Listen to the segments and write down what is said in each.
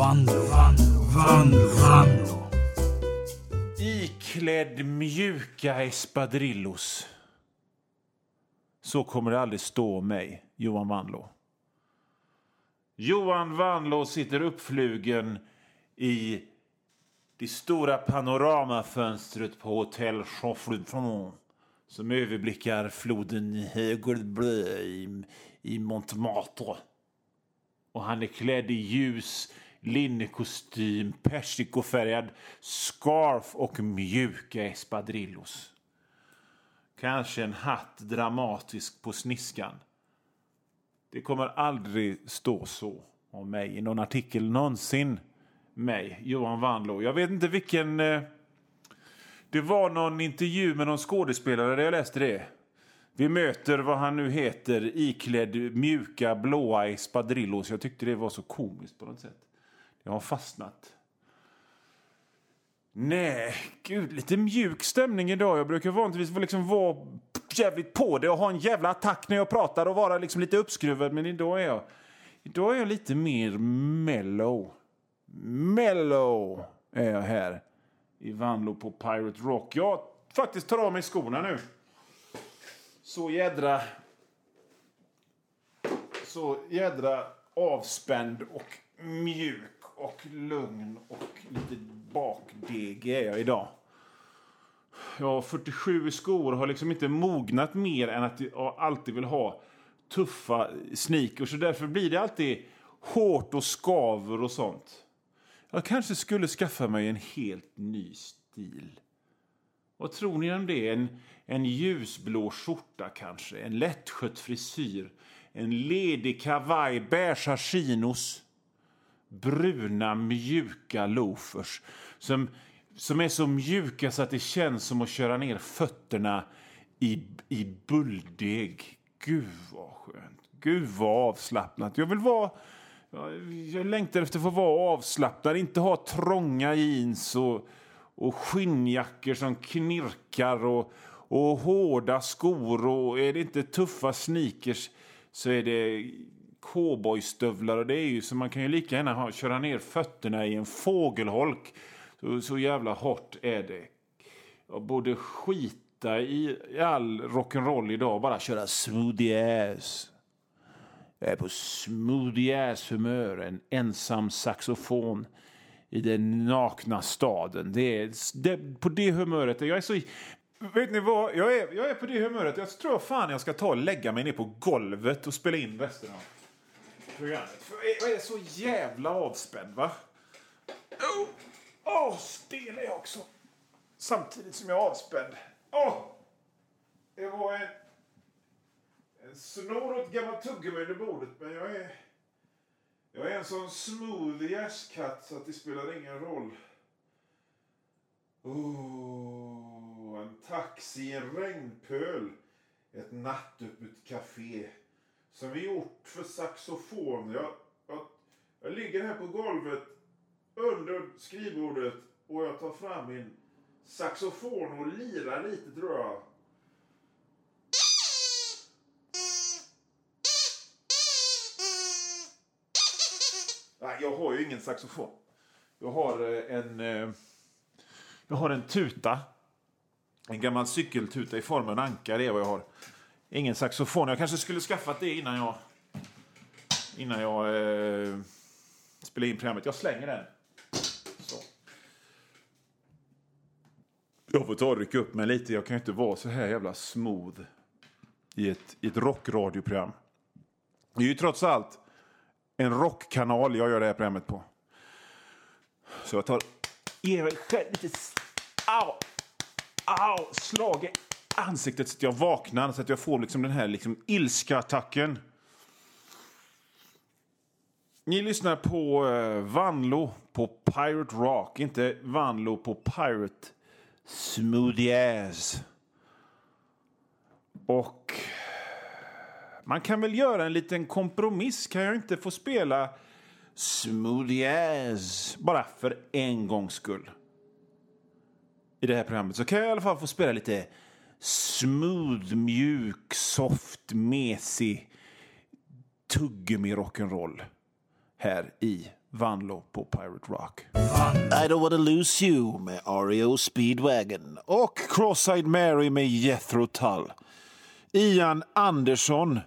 Vanlo, Vanlo, Vanlo, Vanlo. Iklädd mjuka espadrillos. Så kommer det aldrig stå om mig, Johan Vanlo. Johan Vanlo sitter uppflugen i det stora panoramafönstret på Hotell Chauffourton som överblickar floden Hegelblö i, i Montmartre. Och han är klädd i ljus linnekostym, persikofärgad scarf och mjuka espadrillos. Kanske en hatt dramatisk på sniskan. Det kommer aldrig stå så om mig i någon artikel någonsin. Mig, Johan Wanlo. Jag vet inte vilken... Eh, det var någon intervju med någon skådespelare där jag läste det. Vi möter vad han nu heter iklädd mjuka blåa espadrillos. Jag tyckte det var så komiskt på något sätt. Jag har fastnat. Nej, gud, lite mjuk stämning idag. Jag brukar vanligtvis liksom vara jävligt på det och ha en jävla attack när jag pratar och vara liksom lite uppskruvad. Men idag är jag, idag är jag lite mer mellow. Mellow är jag här i Vanlo på Pirate Rock. Jag faktiskt tar av mig skorna nu. Så jädra... Så jädra avspänd och mjuk och lugn och lite bakdeg är jag idag. Jag har 47 skor och har liksom inte mognat mer än att jag alltid vill ha tuffa sneakers. Så därför blir det alltid hårt och skaver och sånt. Jag kanske skulle skaffa mig en helt ny stil. Vad tror ni om det? En, en ljusblå skjorta kanske? En lättskött frisyr? En ledig kavaj, beiga chinos? Bruna mjuka loafers som, som är så mjuka så att det känns som att köra ner fötterna i, i bulldeg. Gud vad skönt. Gud vad avslappnat. Jag vill vara... Jag längtar efter att få vara avslappnad, inte ha trånga jeans och, och skinnjackor som knirkar och, och hårda skor. Och är det inte tuffa sneakers så är det cowboystövlar och det är ju så man kan ju lika gärna ha, köra ner fötterna i en fågelholk. Så, så jävla hårt är det. Jag borde skita i, i all rock'n'roll idag och bara köra smoothie ass. Jag är på smoothie ass humör, en ensam saxofon i den nakna staden. Det är, det, på det humöret. Jag är så... Vet ni vad? Jag är, jag är på det humöret. Jag tror fan jag ska ta och lägga mig ner på golvet och spela in resten av programmet. För jag är så jävla avspänd va? Åh, oh, oh, stel är jag också. Samtidigt som jag är avspänd. Oh, det var en, en snor och ett gammalt tuggummi under bordet men jag är... Jag är en sån smooth jazzkatt så att det spelar ingen roll. Oh, en taxi i en regnpöl. Ett nattöppet café som vi gjort för saxofon. Jag, jag, jag ligger här på golvet under skrivbordet och jag tar fram min saxofon och lirar lite tror jag. Nej, jag har ju ingen saxofon. Jag har eh, en, eh, jag har en tuta. En gammal cykeltuta i formen anka, det är vad jag har. Ingen saxofon. Jag kanske skulle skaffat det innan jag... Innan jag eh, spelade in programmet. Jag slänger den. Så. Jag får ta och rycka upp mig lite. Jag kan ju inte vara så här jävla smooth i ett, i ett rockradioprogram. Det är ju trots allt en rockkanal jag gör det här programmet på. Så jag tar... Ger mig själv lite... Au! Au! Slaget! Ansiktet så att jag vaknar, så att jag får liksom den här liksom ilska-attacken. Ni lyssnar på eh, Vanlo på Pirate Rock, inte Vanlo på Pirate Smoothies. Och man kan väl göra en liten kompromiss. Kan jag inte få spela Smoothies bara för en gångs skull? I det här programmet så kan jag i alla fall få spela lite smooth, mjuk, soft, mesig tuggummi rock'n'roll. här i Vanlo på Pirate Rock. I don't wanna lose you med REO Speedwagon. Och Cross-Eyed Mary med Jethro Tull. Ian Andersson,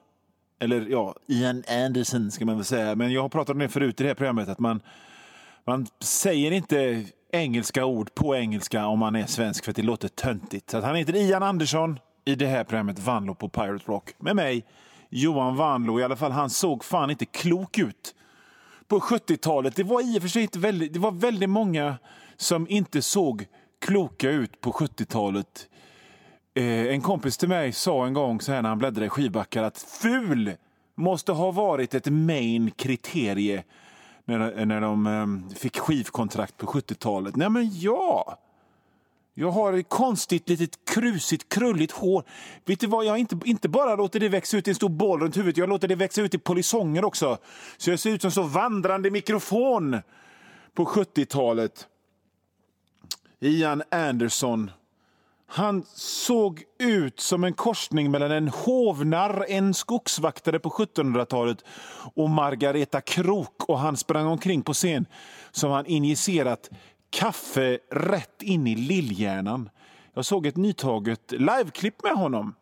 eller ja, Ian Anderson ska man väl säga, men jag har pratat om det förut i det här programmet att man, man säger inte engelska ord på engelska om man är svensk för att det låter töntigt. Så att han heter Ian Andersson i det här programmet Vanlo på Pirate Rock med mig, Johan Vanlo. I alla fall, han såg fan inte klok ut på 70-talet. Det var i och för sig inte väldigt, det var väldigt många som inte såg kloka ut på 70-talet. Eh, en kompis till mig sa en gång så här när han bläddrade i skivbackar att ful måste ha varit ett main kriterie när, när de ehm, fick skivkontrakt på 70-talet. Nej men ja! Jag har ett konstigt litet krusigt krulligt hår. Vet du vad, jag inte, inte bara låter det växa ut en stor boll runt huvudet, jag låter det växa ut i polisonger också. Så jag ser ut som så vandrande mikrofon på 70-talet. Ian Anderson. Han såg ut som en korsning mellan en hovnarr, en skogsvaktare på 1700-talet och Margareta Krok och han sprang omkring på scen som han injicerat kaffe rätt in i lillhjärnan. Jag såg ett nytaget liveklipp med honom.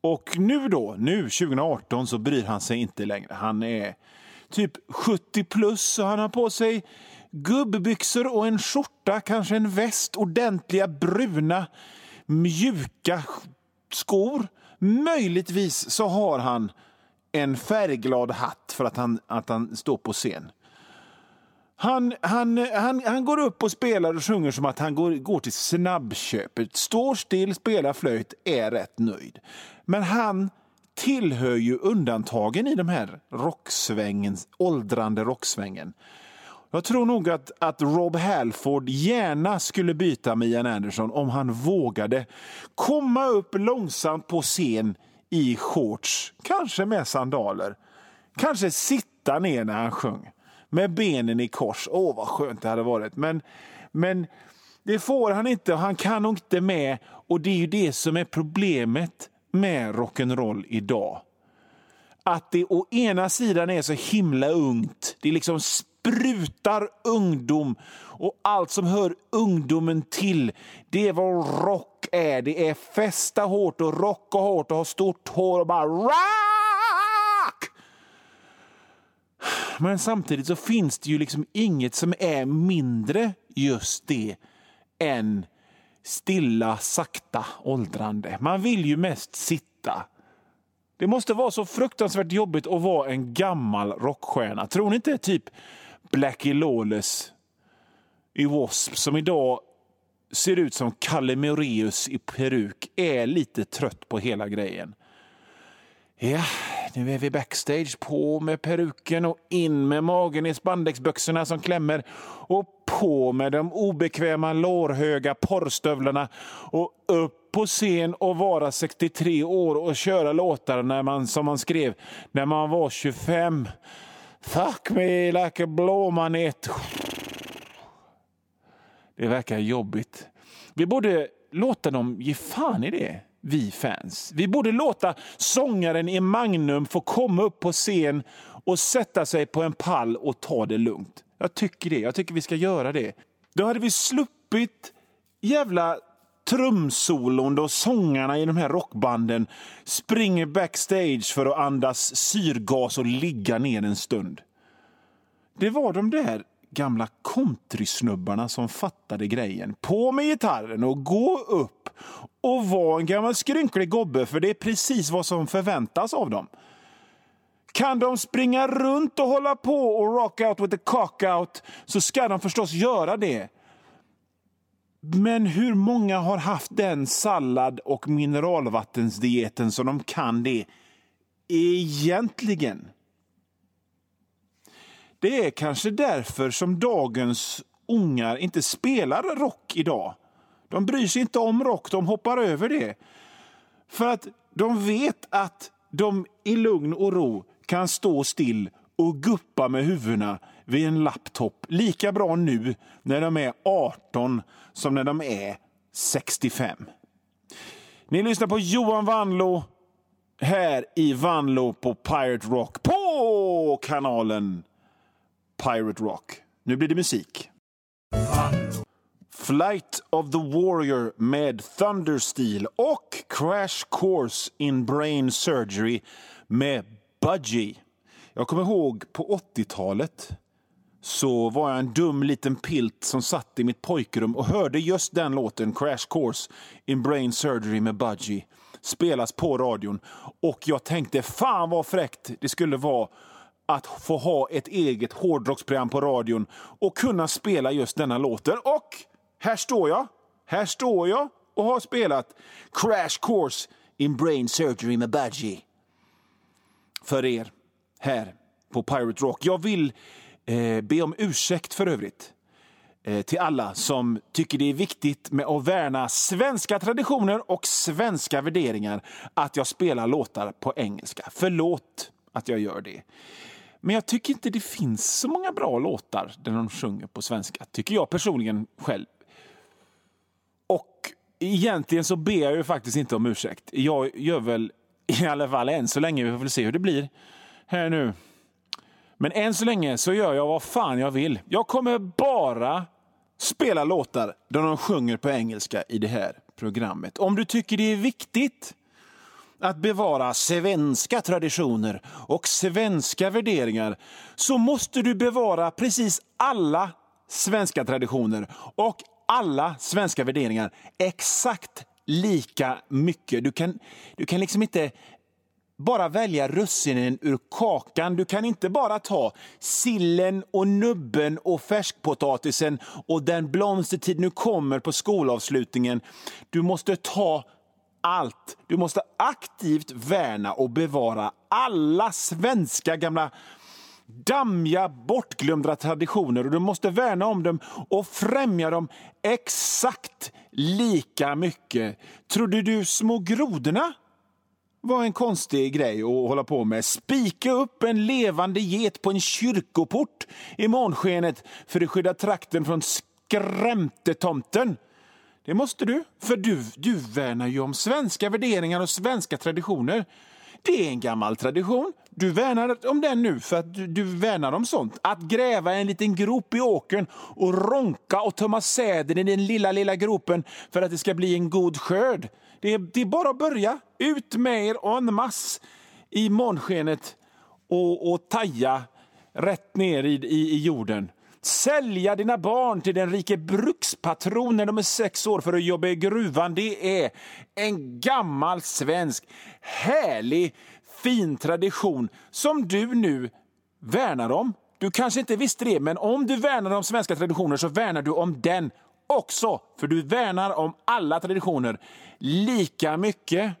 Och nu då, nu 2018, så bryr han sig inte längre. Han är typ 70 plus och han har på sig gubbbyxor och en skjorta, kanske en väst, ordentliga bruna mjuka skor. Möjligtvis så har han en färgglad hatt för att han, att han står på scen. Han, han, han, han går upp och spelar och sjunger som att han går, går till snabbköpet. Står still, spelar flöjt, är rätt nöjd. Men han tillhör ju undantagen i den här rocksvängen, åldrande rocksvängen. Jag tror nog att, att Rob Halford gärna skulle byta med Ian Anderson om han vågade komma upp långsamt på scen i shorts, kanske med sandaler. Kanske sitta ner när han sjöng med benen i kors. Åh, vad skönt det hade varit. Men, men det får han inte och han kan nog inte med. Och det är ju det som är problemet med rock'n'roll idag. Att det å ena sidan är så himla ungt. Det liksom sprutar ungdom och allt som hör ungdomen till. Det är vad rock är. Det är festa hårt och rocka hårt och ha stort hår och bara rock! Men samtidigt så finns det ju liksom inget som är mindre just det än stilla, sakta åldrande. Man vill ju mest sitta. Det måste vara så fruktansvärt jobbigt att vara en gammal rockstjärna. Tror ni inte typ Blackie Lawless i W.A.S.P. som idag ser ut som Kalle Moraeus i peruk är lite trött på hela grejen. Ja, nu är vi backstage. På med peruken och in med magen i spandexbyxorna som klämmer. Och på med de obekväma lårhöga porrstövlarna och upp på scen och vara 63 år och köra låtar när man, som man skrev när man var 25. Fuck me like a blåmanet. Det verkar jobbigt. Vi borde låta dem ge fan i det vi fans. Vi borde låta sångaren i Magnum få komma upp på scen och sätta sig på en pall och ta det lugnt. Jag tycker det. Jag tycker vi ska göra det. Då hade vi sluppit jävla trumsolon då sångarna i de här rockbanden springer backstage för att andas syrgas och ligga ner en stund. Det var de där gamla countrysnubbarna som fattade grejen. På med gitarren och gå upp och var en gammal skrynklig gobbe för det är precis vad som förväntas av dem. Kan de springa runt och hålla på och rock out with the cock out så ska de förstås göra det. Men hur många har haft den sallad och mineralvattensdieten som de kan det egentligen? Det är kanske därför som dagens ungar inte spelar rock idag. De bryr sig inte om rock, de hoppar över det. För att de vet att de i lugn och ro kan stå still och guppa med huvudena vid en laptop lika bra nu när de är 18 som när de är 65. Ni lyssnar på Johan Vanlo här i Vanlo på Pirate Rock på kanalen Pirate Rock. Nu blir det musik. Flight of the Warrior med Thundersteel och Crash Course in Brain Surgery med Budgie. Jag kommer ihåg på 80-talet så var jag en dum liten pilt som satt i mitt pojkrum och hörde just den låten, Crash Course in Brain Surgery med Budgie, spelas på radion. Och jag tänkte, fan vad fräckt det skulle vara att få ha ett eget hårdrocksprogram på radion och kunna spela just denna låten. Och här står jag, här står jag och har spelat Crash Course in Brain Surgery med Budgie för er här på Pirate Rock. Jag vill eh, be om ursäkt för övrigt eh, till alla som tycker det är viktigt med att värna svenska traditioner och svenska värderingar att jag spelar låtar på engelska. Förlåt att jag gör det. Men jag tycker inte det finns så många bra låtar där de sjunger på svenska, tycker jag personligen själv. Och egentligen så ber jag ju faktiskt inte om ursäkt. Jag gör väl i alla fall än så länge, vi får väl se hur det blir här nu. Men än så länge så gör jag vad fan jag vill. Jag kommer bara spela låtar där de sjunger på engelska i det här programmet. Om du tycker det är viktigt att bevara svenska traditioner och svenska värderingar så måste du bevara precis alla svenska traditioner och alla svenska värderingar exakt lika mycket. Du kan, du kan liksom inte bara välja russinen ur kakan. Du kan inte bara ta sillen och nubben och färskpotatisen och den blomstertid nu kommer på skolavslutningen. Du måste ta allt. Du måste aktivt värna och bevara alla svenska gamla dammiga, bortglömda traditioner och du måste värna om dem och främja dem exakt lika mycket. Trodde du små grodorna var en konstig grej att hålla på med. Spika upp en levande get på en kyrkoport i månskenet för att skydda trakten från skrämtetomten. Det måste du, för du, du värnar ju om svenska värderingar och svenska traditioner. Det är en gammal tradition. Du värnar om den nu för att du, du värnar om sånt. Att gräva en liten grop i åkern och ronka och tömma säden i den lilla, lilla gropen för att det ska bli en god skörd. Det är, det är bara att börja. Ut med er en mass i månskenet och, och taja rätt ner i, i, i jorden. Sälja dina barn till den rike brukspatron när de är sex år för att jobba i gruvan. Det är en gammal svensk härlig fin tradition som du nu värnar om. Du kanske inte visste det, men om du värnar om svenska traditioner så värnar du om den också. För du värnar om alla traditioner lika mycket.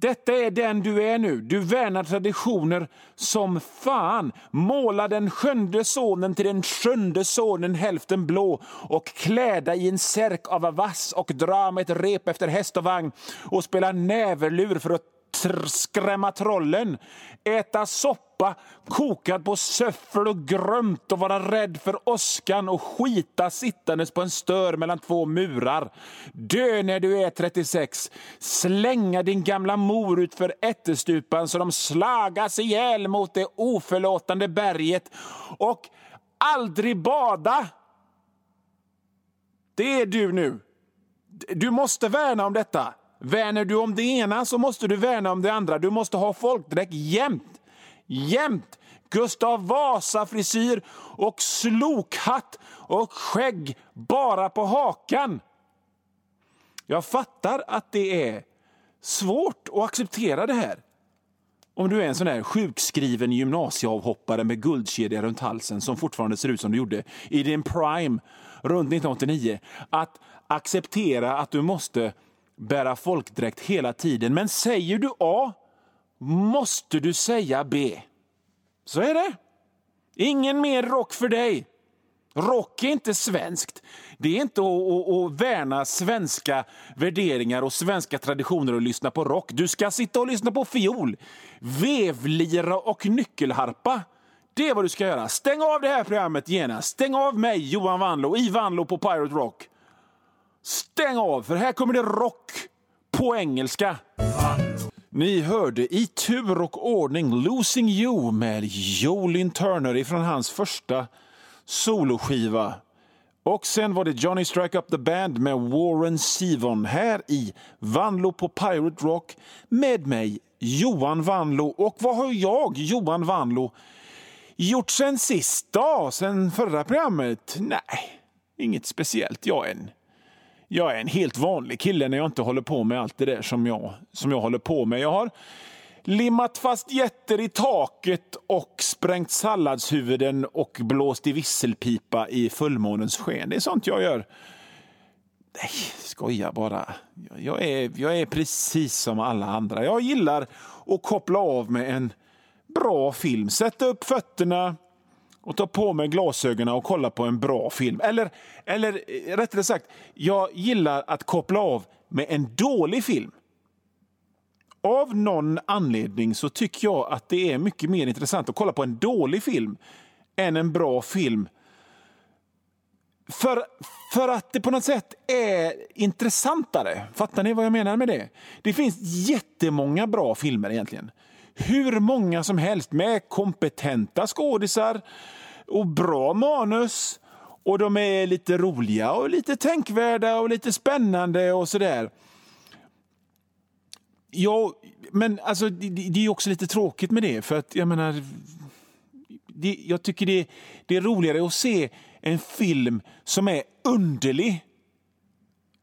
Detta är den du är nu. Du värnar traditioner som fan. Måla den sjunde sonen till den sjunde sonen hälften blå och kläda i en särk av vass och dra med ett rep efter häst och vagn och spela näverlur för att skrämma trollen, äta soppa kokad på söffel och grömt och vara rädd för åskan och skita sittandes på en stör mellan två murar. Dö när du är 36, slänga din gamla mor ut för ättestupan så de slagas ihjäl mot det oförlåtande berget och aldrig bada. Det är du nu. Du måste värna om detta. Värnar du om det ena så måste du värna om det andra. Du måste ha folkdräkt jämt. Jämt! Gustav Vasa-frisyr och slokhatt och skägg bara på hakan. Jag fattar att det är svårt att acceptera det här. Om du är en sån där sjukskriven gymnasieavhoppare med guldkedja runt halsen som fortfarande ser ut som du gjorde i din prime runt 1989. Att acceptera att du måste bära folkdräkt hela tiden. Men säger du A måste du säga B. Så är det. Ingen mer rock för dig. Rock är inte svenskt. Det är inte att, att, att värna svenska värderingar och svenska traditioner och lyssna på rock. Du ska sitta och lyssna på fiol, vevlira och nyckelharpa. Det är vad du ska göra. Stäng av det här programmet genast. Stäng av mig, Johan Vanlo, i Vanlo på Pirate Rock. Stäng av, för här kommer det rock på engelska. Ni hörde i tur och ordning Losing You med Jolin Turner från hans första soloskiva. Och sen var det Johnny Strike Up The Band med Warren Sivon här i Vanlo på Pirate Rock med mig, Johan Vanlo. Och vad har jag, Johan Vanlo, gjort sen sist då? Sen förra programmet? Nej, inget speciellt. Jag än jag är en helt vanlig kille när jag inte håller på med allt det där som jag, som jag håller på med. Jag har limmat fast jätter i taket och sprängt salladshuvuden och blåst i visselpipa i fullmånens sken. Det är sånt jag gör. Nej, skoja bara. Jag är, jag är precis som alla andra. Jag gillar att koppla av med en bra film. Sätta upp fötterna, och ta på mig glasögonen och kolla på en bra film. Eller, eller eh, rättare sagt, jag gillar att koppla av med en dålig film. Av någon anledning så tycker jag att det är mycket mer intressant att kolla på en dålig film än en bra film. För, för att det på något sätt är intressantare. Fattar ni vad jag menar med det? Det finns jättemånga bra filmer egentligen. Hur många som helst med kompetenta skådisar och bra manus. Och de är lite roliga och lite tänkvärda och lite spännande och sådär. Ja, men alltså, det, det är också lite tråkigt med det. För att jag menar, det, jag tycker det, det är roligare att se en film som är underlig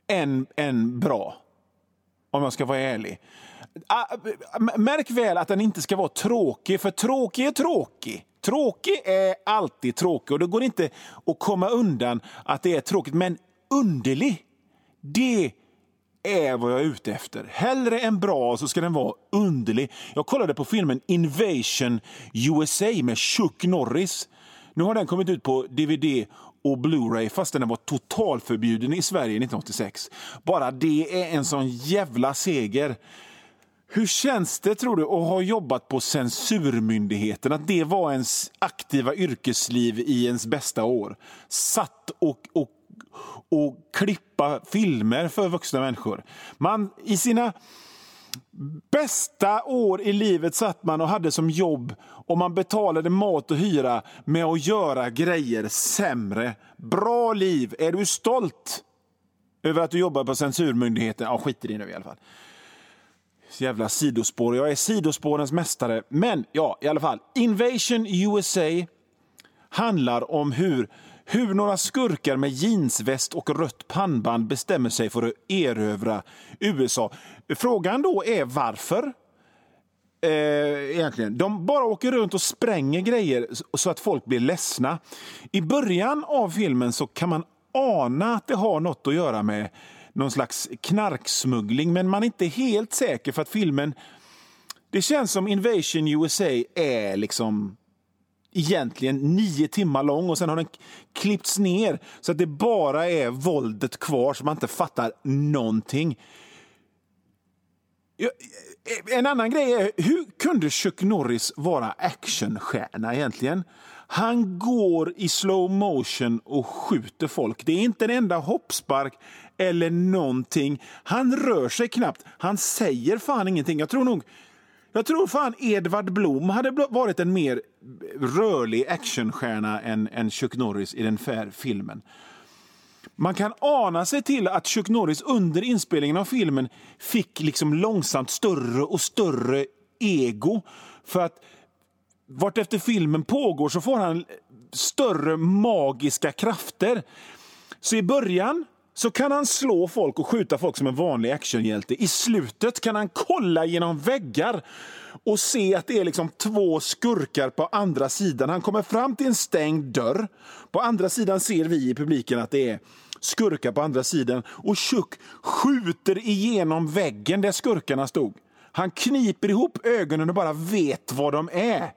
än, än bra. Om jag ska vara ärlig. Ah, ah, märk väl att den inte ska vara tråkig, för tråkig är tråkig. Tråkig är alltid tråkig och det går inte att komma undan att det är tråkigt. Men underlig, det är vad jag är ute efter. Hellre än bra så ska den vara underlig. Jag kollade på filmen Invasion USA med Chuck Norris. Nu har den kommit ut på DVD och Blu-ray fast den var totalförbjuden i Sverige 1986. Bara det är en sån jävla seger. Hur känns det tror du att ha jobbat på censurmyndigheten? Att det var ens aktiva yrkesliv i ens bästa år? Satt och, och, och klippa filmer för vuxna människor. Man i sina bästa år i livet satt man och hade som jobb och man betalade mat och hyra med att göra grejer sämre. Bra liv! Är du stolt över att du jobbar på censurmyndigheten? Ja, skit i det nu i alla fall jävla sidospår. Jag är sidospårens mästare. Men ja, i alla fall. Invasion USA handlar om hur, hur några skurkar med jeansväst och rött pannband bestämmer sig för att erövra USA. Frågan då är varför. Eh, egentligen. De bara åker runt och spränger grejer så att folk blir ledsna. I början av filmen så kan man ana att det har något att göra med någon slags knarksmuggling, men man är inte helt säker för att filmen... Det känns som Invasion USA är liksom egentligen nio timmar lång och sen har den klippts ner så att det bara är våldet kvar så man inte fattar någonting. Eh, en annan grej är, hur kunde Chuck Norris vara actionstjärna egentligen? Han går i slow motion och skjuter folk. Det är inte en enda hoppspark eller någonting. Han rör sig knappt. Han säger fan ingenting. Jag tror nog jag tror fan Edvard Blom hade varit en mer rörlig actionstjärna än, än Chuck Norris i den här filmen. Man kan ana sig till att Chuck Norris under inspelningen av filmen fick liksom långsamt större och större ego. För att vartefter filmen pågår så får han större magiska krafter. Så i början så kan han slå folk och skjuta folk som en vanlig actionhjälte. I slutet kan han kolla genom väggar och se att det är liksom två skurkar på andra sidan. Han kommer fram till en stängd dörr. På andra sidan ser vi i publiken att det är skurkar på andra sidan och Chuck skjuter igenom väggen där skurkarna stod. Han kniper ihop ögonen och bara vet vad de är.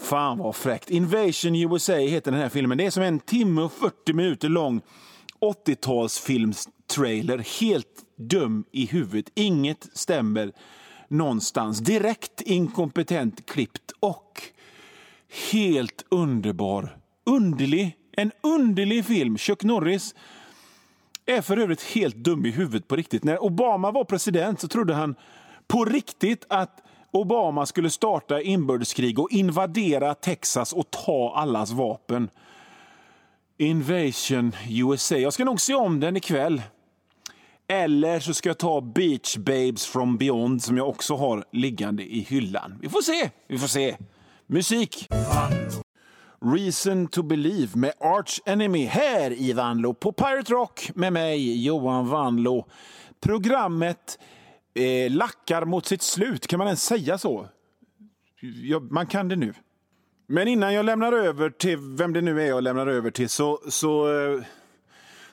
Fan vad fräckt. Invasion USA heter den här filmen. Det är som en timme och 40 minuter lång 80-talsfilmstrailer. Helt dum i huvudet. Inget stämmer någonstans. Direkt inkompetent klippt och helt underbar. Underlig. En underlig film. Chuck Norris är för övrigt helt dum i huvudet på riktigt. När Obama var president så trodde han på riktigt att Obama skulle starta inbördeskrig och invadera Texas och ta allas vapen. Invasion USA. Jag ska nog se om den ikväll. Eller så ska jag ta Beach Babes from Beyond som jag också har liggande i hyllan. Vi får se. Vi får se. Musik. Reason to Believe med Arch Enemy här i Vanlo på Pirate Rock med mig, Johan Vanlo. Programmet eh, lackar mot sitt slut, kan man ens säga så? Ja, man kan det nu. Men innan jag lämnar över till vem det nu är jag lämnar över till så, så, eh,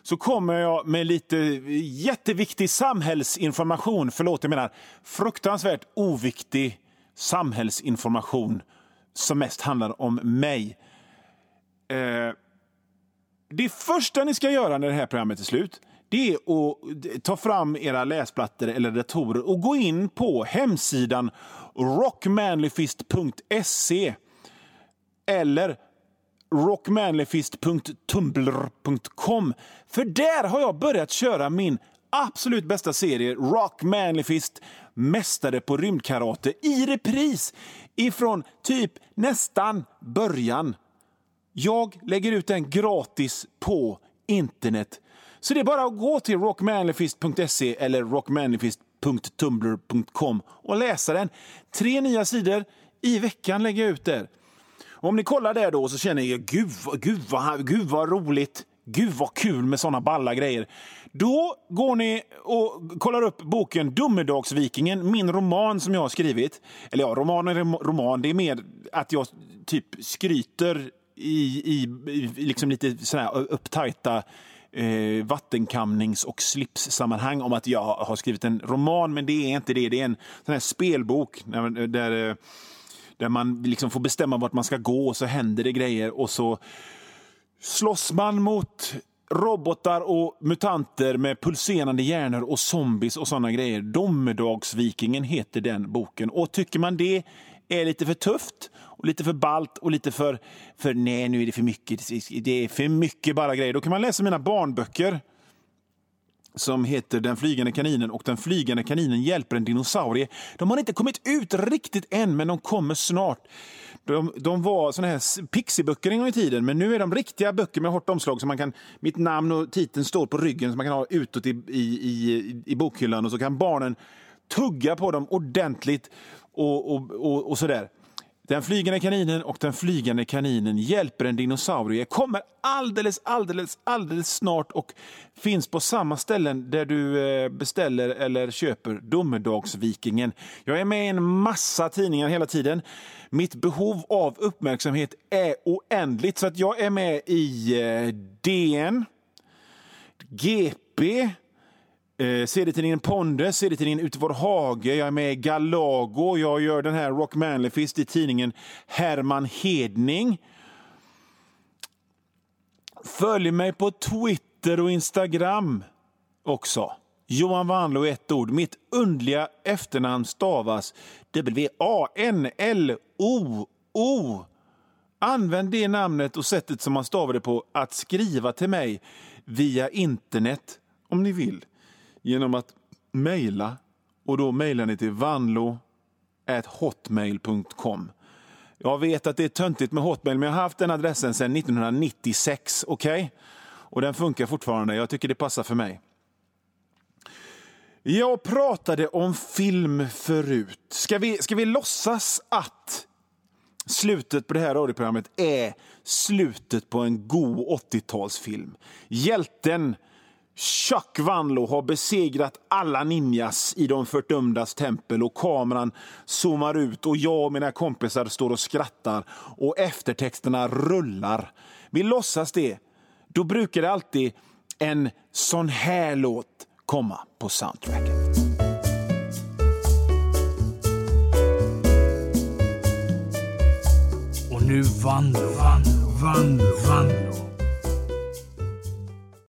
så kommer jag med lite jätteviktig samhällsinformation. Förlåt, jag menar fruktansvärt oviktig samhällsinformation som mest handlar om mig. Eh, det första ni ska göra när det här programmet är slut det är att ta fram era läsplattor eller datorer och gå in på hemsidan rockmanlyfist.se eller rockmanlyfist.tumblr.com. För där har jag börjat köra min absolut bästa serie Rock Manlyfist Mästare på rymdkarate i repris ifrån typ nästan början. Jag lägger ut den gratis på internet. Så det är bara att gå till rockmanifest.se eller rockmanifest.tumblr.com och läsa den. Tre nya sidor i veckan lägger jag ut där. Om ni kollar där då så känner ni gud, gud, vad, gud vad roligt, gud vad kul med såna balla grejer. Då går ni och kollar upp boken Domedagsvikingen, min roman som jag har skrivit. Eller ja, roman är roman, det är mer att jag typ skryter i, i, i liksom lite sådär upptajta eh, vattenkamnings och slipssammanhang om att jag har skrivit en roman, men det är inte det. Det är en sån här spelbok där, där, där man liksom får bestämma vart man ska gå och så händer det grejer och så slåss man mot robotar och mutanter med pulserande hjärnor och zombies och sådana grejer. Domedagsvikingen heter den boken. Och tycker man det är lite för tufft och lite för balt och lite för, för nej, nu är det för mycket. Det är för mycket bara grejer. Då kan man läsa mina barnböcker som heter Den flygande kaninen och Den flygande kaninen hjälper en dinosaurie. De har inte kommit ut riktigt än, men de kommer snart. De, de var såna här pixiböcker en gång i tiden, men nu är de riktiga böcker med hårt omslag. Så man kan, mitt namn och titeln står på ryggen, så man kan ha utåt i, i, i, i bokhyllan och så kan barnen tugga på dem ordentligt och, och, och, och sådär. Den flygande kaninen och den flygande kaninen hjälper en dinosaurie kommer alldeles, alldeles, alldeles snart och finns på samma ställen där du eh, beställer eller köper Domedagsvikingen. Jag är med i en massa tidningar hela tiden. Mitt behov av uppmärksamhet är oändligt så att jag är med i eh, DN, GP, Eh, serietidningen Pondus, serietidningen Ute vår hage, jag är med i Galago, jag gör den här Rock Manlyfist i tidningen Herman Hedning. Följ mig på Twitter och Instagram också. Johan Wanlo ett ord. Mitt undliga efternamn stavas W-A-N-L-O-O. Använd det namnet och sättet som man stavar det på att skriva till mig via internet om ni vill genom att mejla och då mejlar ni till vanlo.hotmail.com. Jag vet att det är töntigt med Hotmail, men jag har haft den adressen sedan 1996. Okej? Okay? Och den funkar fortfarande. Jag tycker det passar för mig. Jag pratade om film förut. Ska vi, ska vi låtsas att slutet på det här radioprogrammet är slutet på en god 80-talsfilm? Hjälten Chuck Vanlo har besegrat alla ninjas i de fördömdas tempel och kameran zoomar ut och jag och mina kompisar står och skrattar och eftertexterna rullar. Vi låtsas det. Då brukar det alltid en sån här låt komma på soundtracket. Och nu Vanlo, Vanlo, Vanlo, Vanlo.